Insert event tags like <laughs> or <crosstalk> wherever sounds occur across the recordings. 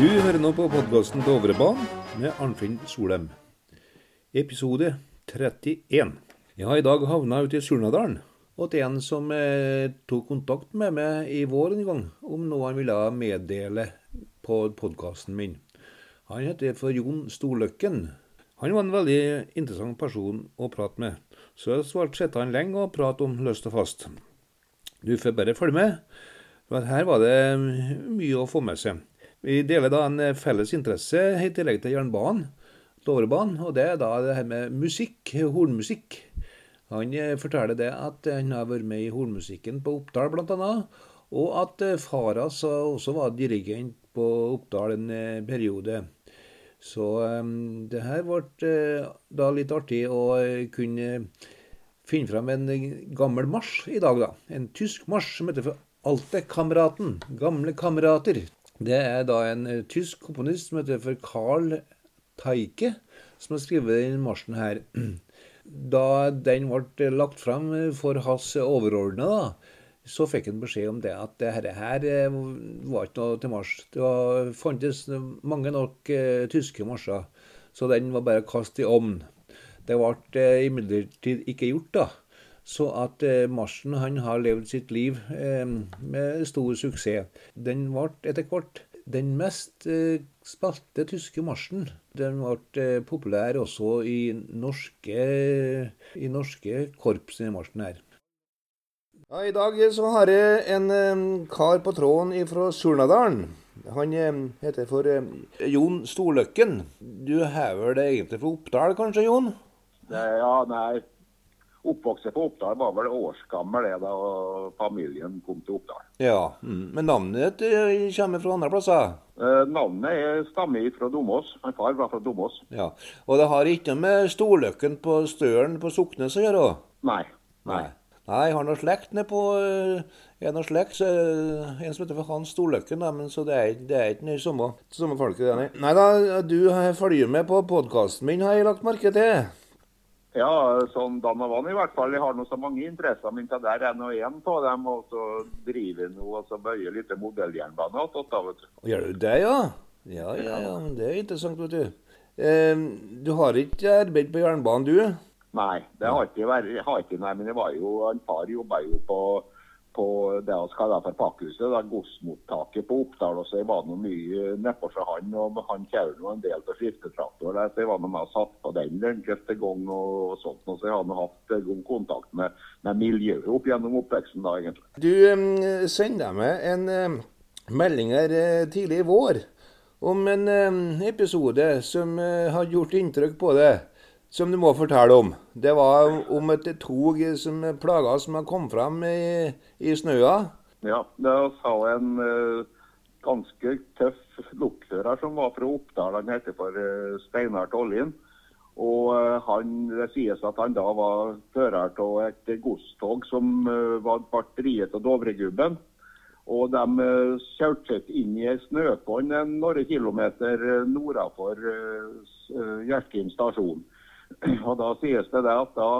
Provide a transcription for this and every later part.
Du hører nå på podkasten Dovrebanen med Arnfinn Solheim. Episode 31. Jeg har i dag havna ute i Surnadalen. Og til en som eh, tok kontakt med meg i vår en gang om noe han ville meddele på podkasten min. Han heter for Jon Storløkken. Han var en veldig interessant person å prate med, så jeg svarte sitte han lenge og prate om løst og fast. Du får bare følge med, for her var det mye å få med seg. Vi deler da en eh, felles interesse i tillegg til jernbanen, Dovrebanen, og det er da det her med musikk, hornmusikk. Han eh, forteller det at han har vært med i hornmusikken på Oppdal bl.a., og at eh, far også var dirigent på Oppdal en periode. Så det her ble da litt artig å kunne finne fram en gammel marsj i dag, da. En tysk marsj som heter for Altekameraten. Gamle kamerater. Det er da en uh, tysk komponist som heter for Carl Teike, som har skrevet den marsjen her. <clears throat> Da den ble lagt fram for hans overordnede, så fikk han beskjed om det at dette her eh, var ikke noe til marsj. Det var, fantes mange nok eh, tyske marsjer, så den var bare kast i ovn. Det ble uh, imidlertid ikke gjort, da. Så at eh, marsjen han har levd sitt liv eh, med stor suksess. Den ble etter hvert den mest eh, spilte tyske marsjen. Den ble eh, populær også i norske, i norske korps, denne marsjen her. Ja, I dag så har jeg en eh, kar på tråden fra Surnadalen. Han eh, heter for eh, Jon Storløkken. Du har vel det egentlig fra Oppdal, kanskje, Jon? Ja, nei. Oppvokst på Oppdal var vel årsgammel det da familien kom til Oppdal. Ja, mm. Men navnet eh, kommer fra andre plasser? Eh, navnet er stammer fra Domås. Min far var fra Domås. Ja, Og det har ikke med Storløkken på Støren på Soknes å gjøre? Nei. Nei. Nei, jeg har noe slekt nede på En av slekt, så en som heter Hans Storløkken, da, men så det er, det er ikke det samme, samme folket. Nei da, du følger med på podkasten min, har jeg lagt merke til. Ja, sånn Dan og Vann i hvert fall. Jeg har nå så mange interesser, men det der er nå én av dem. Og så driver jeg nå og så bøyer litt modelljernbane attåt. Gjør du det, ja? Ja, ja, ja. Men det er interessant, vet du. Eh, du har ikke arbeidet på jernbanen, du? Nei, det har ikke vært jeg har ikke, nei, men jeg var jo, en far jobba jo på, på det vi kaller for Pakkhuset, da, godsmottaket på Oppdal. og så Jeg var noe mye nedpå fra han, og han kjører nå en del til skiftetraktoren der, så Jeg var noe med og satt på den enkelte gang og sånt, og så jeg har nå hatt god kontakt med, med miljøet opp gjennom oppveksten. da, egentlig. Du um, sendte meg en um, melding her uh, tidlig i vår om en um, episode som uh, har gjort inntrykk på deg som du må fortelle om. Det var om et tog som plaga som hadde kommet frem i, i snøa. Ja, det var en uh, ganske tøff lokfører som var fra Oppdal. Han heter for uh, Steinar Tollin. Og uh, han, Det sies at han da var fører av et godstog som var batteriet av Dovregubben. Og de kjørte seg inn i ei snøfonn noen kilometer nordafor Hjerkinn stasjon. <clears throat> Og Da sies det at da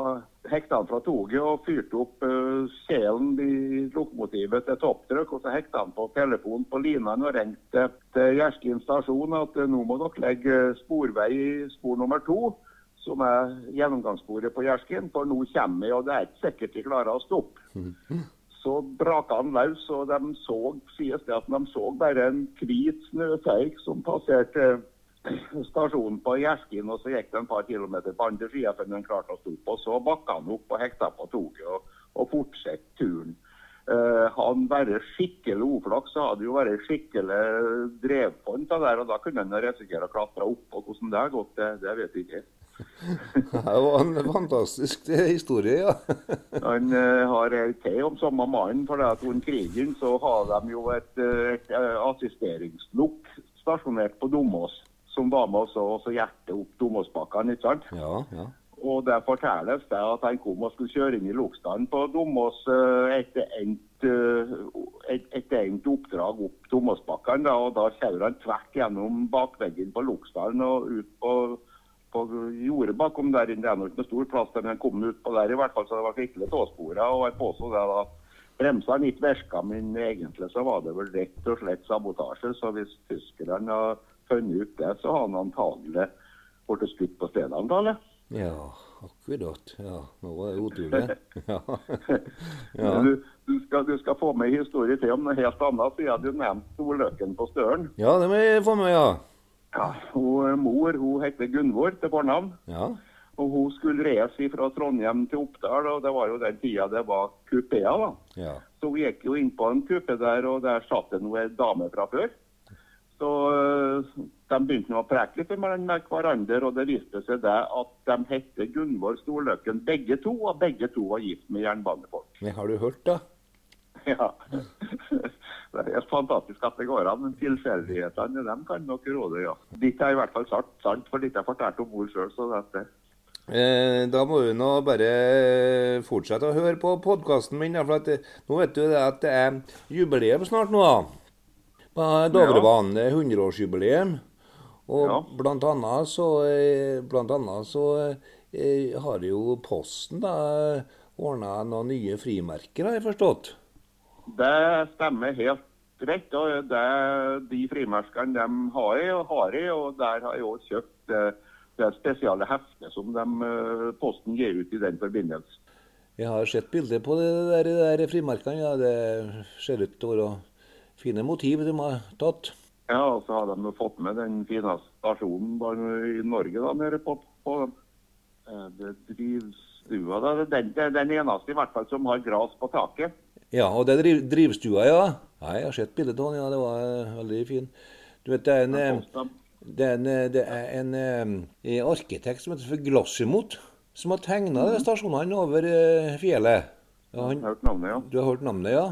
hekta han fra toget og fyrte opp uh, kjelen i lokomotivet til topptrykk. Og så hekta han på telefonen på linene og ringte til Gjerskin stasjon at uh, nå må dere legge sporvei i spor nummer to, som er gjennomgangssporet på Gjerskin, for nå kommer vi, og det er ikke sikkert de klarer å stoppe. Så braka han løs, og de så, sies det at de så bare en hvit snøfeik som passerte stasjonen på Gjerskin, og så gikk det en par kilometer på andre sida før han klarte å stoppe. Og så bakka han opp og hekta på toget og, og fortsatte turen. Uh, han bare skikkelig uflaks, så hadde jo vært skikkelig drevfond av der, og da kunne han risikere å klatre opp. Og hvordan det har gått, det, det vet jeg ikke. <laughs> det var en fantastisk historie, ja. <laughs> han uh, har ei til om samme mannen. For det at under krigen så har de jo et, et assisteringslukk stasjonert på Domås som var med oss og hjertet opp Domåsbakkene. ikke sant? Ja, ja. Og det fortelles det at han kom og skulle kjøre inn i Lokstaden på Domås etter endt, et, et endt oppdrag opp Domåsbakkene. Og da kjører han tvert gjennom bakveggen på Lokstaden og ut på, på jordet bakom der. Det er ikke noe stor plass der, men han kom ut på der i hvert fall, så det var skikkelig tåspora. Og jeg påsto det da bremsene ikke virka, men egentlig så var det vel rett og slett sabotasje. Så hvis tyskerne funnet ut det, så har han antagelig blitt skutt på stedet antallet. Ja, akkurat. Ja, nå var det utrolig. Ja. ja. Du, du, skal, du skal få med en historie til om noe helt annet, siden du nevnte Løken på Støren. ja, det må jeg få med, ja. Ja, hun, mor hun heter Gunvor til fornavn. Ja, Og hun skulle reise fra Trondheim til Oppdal, og det var jo den tida det var kupeer. da. ja. Så hun gikk jo inn på en kupe der, og der satt det ei dame fra før. Så øh, de begynte å preke litt med hverandre, og det viste seg det at de het Gunvor Storløkken begge to, og begge to var gift med jernbanefolk. Men har du hørt, da? Ja. <laughs> Det er fantastisk at det går an, men tilfeldighetene dem kan nok råde, ja. Dette er i hvert fall sant, sant for dette fortalte om mor sjøl, så dette Eh, da må du nå bare fortsette å høre på podkasten min. For at, eh, nå vet du at det er jubileum snart nå. da. Dovrebanen. Det er 100-årsjubileum. Og Ja. blant annet så, eh, blant annet så eh, har jo Posten da ordna noen nye frimerker, har jeg forstått. Det stemmer helt rett. og det, De frimerkene de har jeg, og har jeg, og der har jeg også kjøpt det, det spesiale heftet som de, eh, Posten gir ut i den forbindelse. Jeg har sett bilder på det der, de der frimerkene. Ja, det ser ut til å være fine motiv de har tatt. Ja, og så har de fått med den fine stasjonen i Norge da, nede på, på eh, det drivstua. Da. Den, den eneste i hvert fall som har gras på taket. Ja, og det er driv, drivstua, ja. ja. Jeg har sett bildet av den, ja. Det var eh, veldig fin. Du vet, det er en, eh, det er en, det er en, en arkitekt som heter for Glossimot, som har tegna Mhm. stasjonene over fjellet. Ja, han, du har hørt navnet, ja?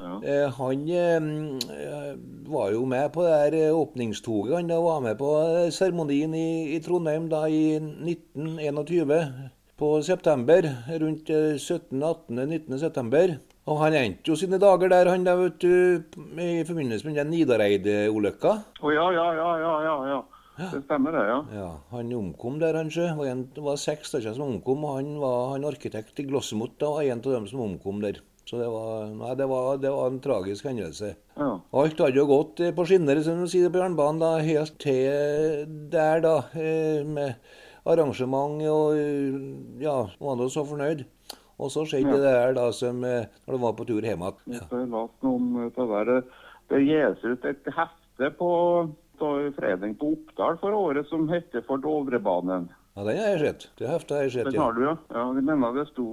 Ja. Eh, han eh, var jo med på det der eh, åpningstoget. Han var med på eh, seremonien i, i Trondheim da i 1921. På september, rundt eh, 17.-18.-19. september. Og han endte jo sine dager der, han da, vet du, i forbindelse med den Nidareid-ulykka. Å ja, ja, ja, ja, ja, ja. Det stemmer det, ja. Ja, han omkom der, han sjø. Det var, seks stykker som omkom, og han var han arkitekt i Glossemot da, var en av dem som omkom der. Så det var, nei, det var, det var en tragisk hendelse. ja. Alt hadde jo gått eh, på skinner, som de sier på jernbanen, da, helt til der, da. eh, Med arrangement og eh, Ja, var nå så fornøyd. Og så skjedde det der, da, som Når de var på tur hjem igjen. Ja. Det. Det gis ut et hefte på fredag på Oppdal for året som heter For Dovrebanen. Ja, den har jeg sett. Det heftet har jeg sett, Den ja. har du, ja. ja vi mener det sto,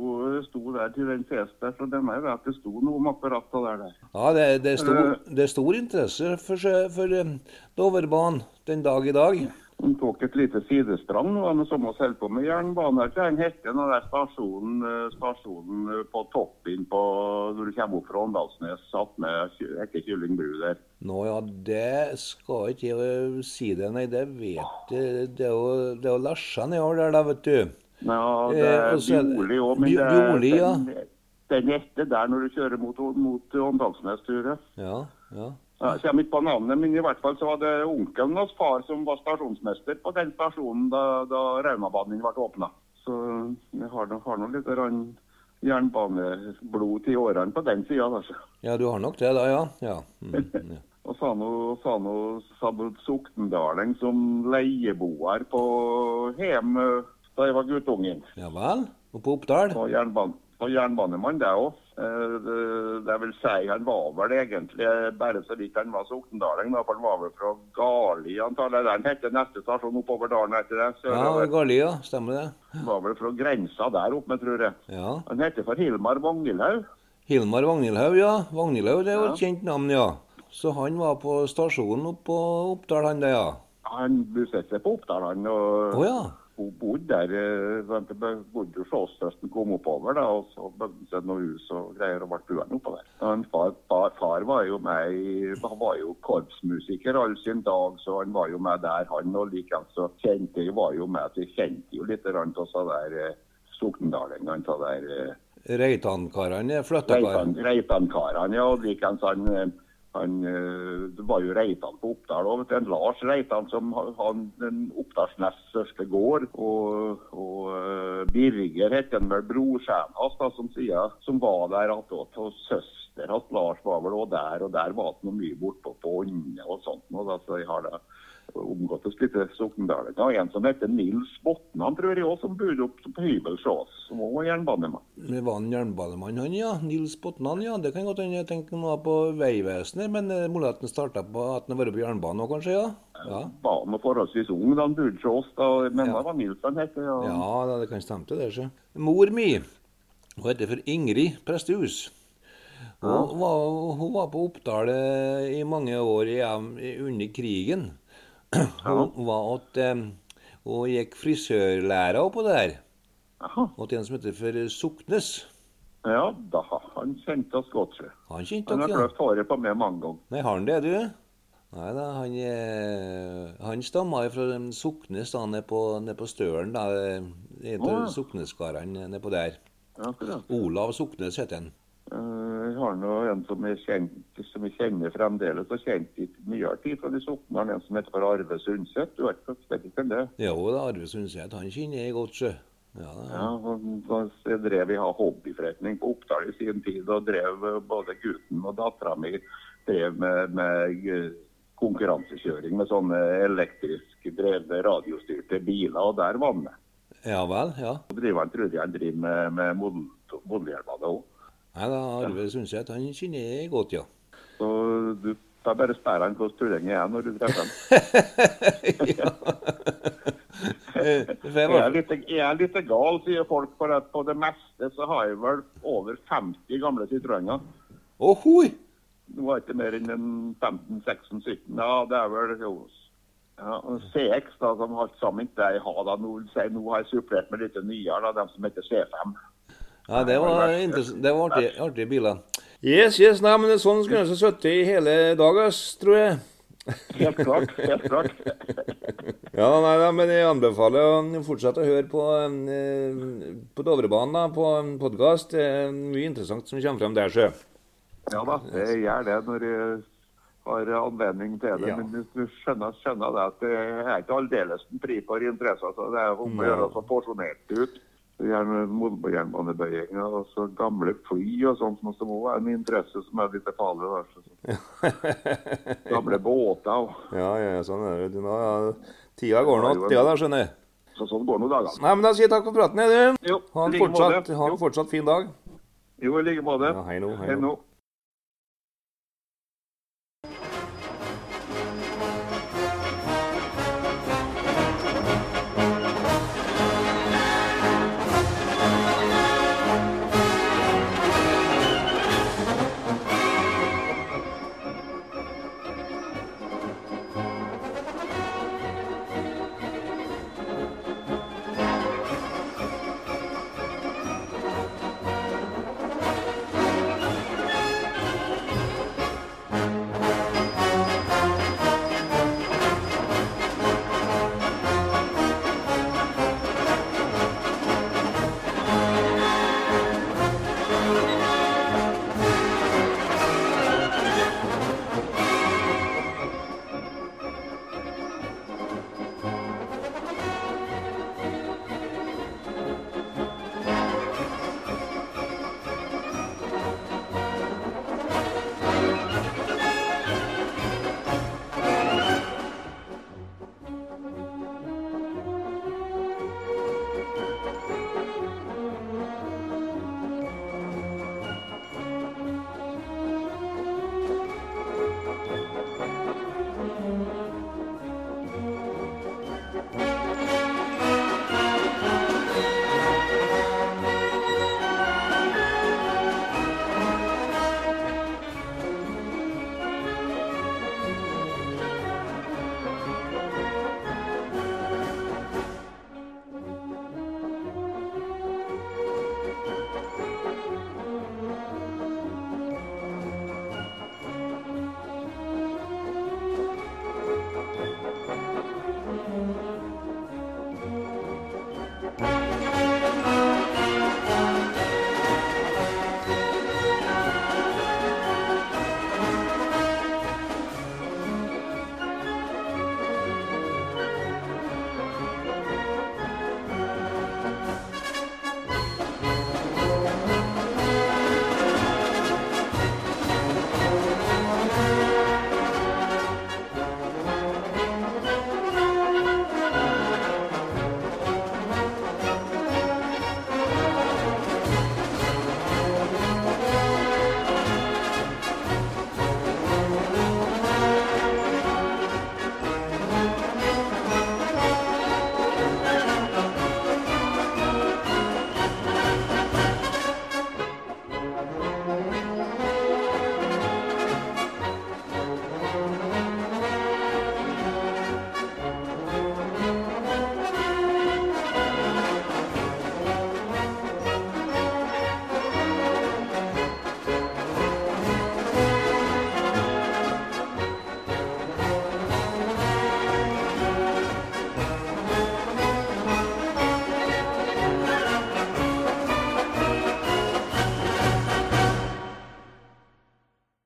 sto der til den fest der, så den er jo at det sto noe om apparatet der. der. Ja, det, det, er stor, det er stor interesse for, for eh, Dovrebanen den dag i dag. De tok et lite sidestrand, og men som oss holder på med jernbane. her, Den heter den der stasjonen, er stasjonen eh, på toppen på, når du kommer opp fra Åndalsnes, attmed med Kylling bru der. Nå ja, det skal ikke jeg si det, nei, det vet jeg. Det er jo, det er jo Larsa nedover der, da, vet du. Ja, det Eh, er Bjorli òg, men det Bjorli, ja. den, den etter der når du kjører mot, mot Åndalsnes-turet. Ja, ja. Ja, Jeg kommer ikke på navnet, men i hvert fall så var det onkelen hans far som var stasjonsmester på den stasjonen da, da Raumabanen ble åpna. Så jeg har, har nå litt grann jernbaneblod til årene på den sida. Altså. Ja, du har nok det, da, ja. ja. Mm, <laughs> ja. Og sa nå sa nå Sokndalen som leieboer på hjem eh, da jeg var guttungen. Ja vel? Og på Oppdal? Og, jernban og jernbanemann, det òg. Det, det vil si, han var vel egentlig bare så vidt han var sokndaling, da, for han var vel fra Gali, antallet. Den heter neste stasjon oppover dalen etter det. Så Ja, Gali, ja. Stemmer det. var vel fra grensa der oppe, tror jeg. Ja. Han heter for Hilmar Vagnhildhaug. Hilmar Vagnhildhaug, ja. Vagnhildhaug det er jo Ja. et kjent navn, ja. Så han var på stasjonen oppe på Oppdal, han det, ja. Han bosatte seg på Oppdal, han. og Å ja. Hun bodde der. De Han bodde hos oss først kom oppover, da, og så bygde han seg noe hus og greier og ble boende oppå der. Far, far, far var jo med i Han var jo korpsmusiker all sin dag, så han var jo med der, han. Og likeens så kjente jeg var jo med, så jeg kjente jo litt av så der eh, sokndalingene, av der eh, Reitankarene, flyttakar. Reitan- Reitankarene. Ja, og likeens han, eh, han, eh, det var jo Reitan på Oppdal òg. Lars Reitan som har den Oppdals største gård. Og, og eh, Birger het han vel brorskjæren hans, som, sier, som var der attåt. Og søster hans Lars var vel òg der, og der var det noe mye bortpå på Ånne og sånt. Og da, så jeg har det omgått oss litt sokndalinger. Og en som heter Nils Botnan, tror jeg òg, som bodde opp på hybel hos oss. Som òg var jernbanemann. Det var en jernbanemann, han ja. Nils Botnan, ja. Det kan godt hende jeg tenker var på Vegvesenet, men er mulig at han starta på at han har vært på jernbanen òg, kanskje? ja? Ja. Var han forholdsvis ung da han bodde hos oss, da, men Ja. det var Nils han het. Ja. Ja, det kan stemme til det. sjø. Mor mi hun heter for Ingrid Prestehus. Hun, var, hun var på Oppdal eh, i mange år i- under krigen. Hun var åt, eh, Hun gikk frisørlæra oppå der. og til en som heter for Soknes. ja, da han kjente oss godt. Han kjente Han har kløpt håret på meg mange ganger. Nei, har han det, du? Nei da, han, eh, han stamma fra Soknes da, nede på, ned på Stølen. da, En av oh, ja. Sokneskarene nede på der. Ja. Olav Soknes heter han. Har nå en som jeg, kjenner, kjenner fremdeles, og kjent i nyere tid fra de Soknaren, en som heter for Arve Sundset. Du vet, ikke hvem det er? Jo da, Arve Sundset, han kjenner jeg godt, sjø. Ja. Ja, jeg drev jeg hobbyforretning på Oppdal i sin tid, og drev eh, både gutten og dattera mi drev med, med eh, konkurransekjøring med sånne elektrisk drevne radiostyrte biler, og der var han med. ja vel, ja. Og driver tror jeg han driver med, med modell- modelljernbane òg. Nei da, Arve Sundset, han kjenner jeg godt, ja. Så du tar bare hvordan tulling jeg er når du treffer ham? ja. <laughs> <laughs> Jeg er litt, jeg er litt gal, sier folk, for at på det meste så har jeg vel over 50 gamle Citroënger. Å, hoi! Det var ikke mer enn 15-16-17. Ja, det er vel jo ja, CX, da, som alt sammen ikke jeg har. da, Nå, nå har jeg supplert med litt nyere, da, de som heter C5. Ja, det var, det var artige, artig biler. Yes, yes, nei, men sånn skulle jeg sittet i hele dag, tror jeg. Helt klart. helt klart. <laughs> Ja, nei, nei, men jeg anbefaler å fortsette å høre på, eh, på Dovrebanen, da, på podkast. Det mye interessant som kommer frem der, sjø. Ja da, jeg gjør det når jeg har anledning til det. Ja. Men du skjønner, skjønner det at det er ikke aldeles en fri for interesser. Så det er om å gjøre å få porsjonert ut. Gjerne jernbanebøyinger og så gamle fly og sånt som også er en interesse som er litt farlig. Der, Så- <laughs> Gamle båter. og- Ja, ja, sånn er det. Nå, ja. Tida går nå, tida der, skjønner jeg. Så sånn går nå dagene. Nei, men da sier jeg takk for praten, Edun. Ha en fortsatt, ha en fortsatt fin dag. Jo, i like måte. Ja, hei nå, hei nå.